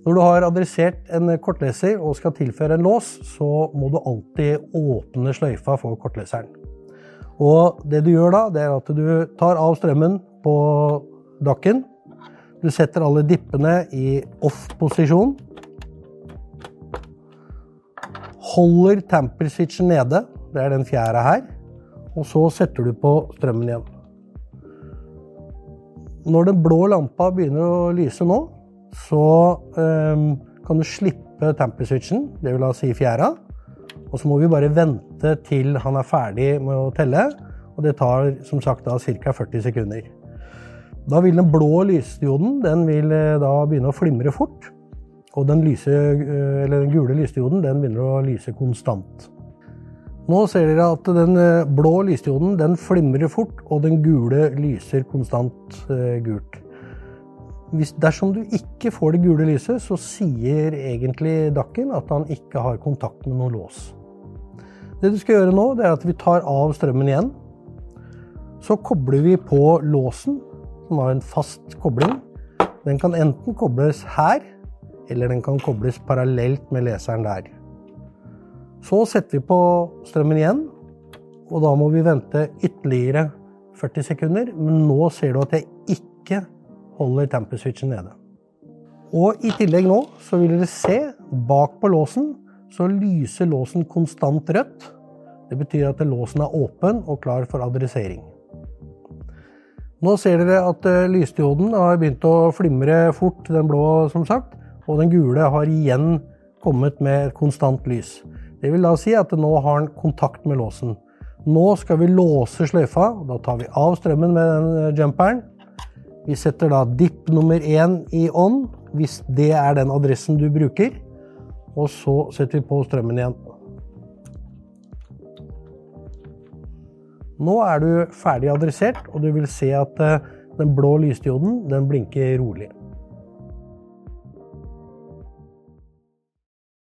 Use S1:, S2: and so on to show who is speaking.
S1: Når du har adressert en kortleser og skal tilføre en lås, så må du alltid åpne sløyfa for kortleseren. Og det du gjør da, det er at du tar av strømmen på dakken. Du setter alle dippene i off-posisjon. Holder tamper-switchen nede, det er den fjæra her. Og så setter du på strømmen igjen. Når den blå lampa begynner å lyse nå, så um, kan du slippe tamper-switchen, det vil da si fjæra. Og så må vi bare vente til han er ferdig med å telle. Og det tar som sagt da ca. 40 sekunder. Da vil den blå lysdioden den vil eh, da begynne å flimre fort. Og den, lyse, eh, den gule lysdioden den begynner å lyse konstant. Nå ser dere at den eh, blå lysdioden den flimrer fort, og den gule lyser konstant gult. Hvis, dersom du ikke får det gule lyset, så sier egentlig dakken at han ikke har kontakt med noen lås. Det du skal gjøre nå, det er at vi tar av strømmen igjen. Så kobler vi på låsen, som har en fast kobling. Den kan enten kobles her, eller den kan kobles parallelt med leseren der. Så setter vi på strømmen igjen, og da må vi vente ytterligere 40 sekunder. Men nå ser du at jeg ikke holder temperswitchen nede. Og i tillegg nå så vil dere se bak på låsen så lyser låsen konstant rødt. Det betyr at låsen er åpen og klar for adressering. Nå ser dere at eh, lysdioden har begynt å flimre fort, den blå som sagt, og den gule har igjen kommet med et konstant lys. Det vil da si at nå har den kontakt med låsen. Nå skal vi låse sløyfa. Da tar vi av strømmen med den eh, jumperen. Vi setter da dipp nummer én i on, hvis det er den adressen du bruker. Og så setter vi på strømmen igjen. Nå er du ferdig adressert, og du vil se at eh, den blå lysdioden den blinker rolig.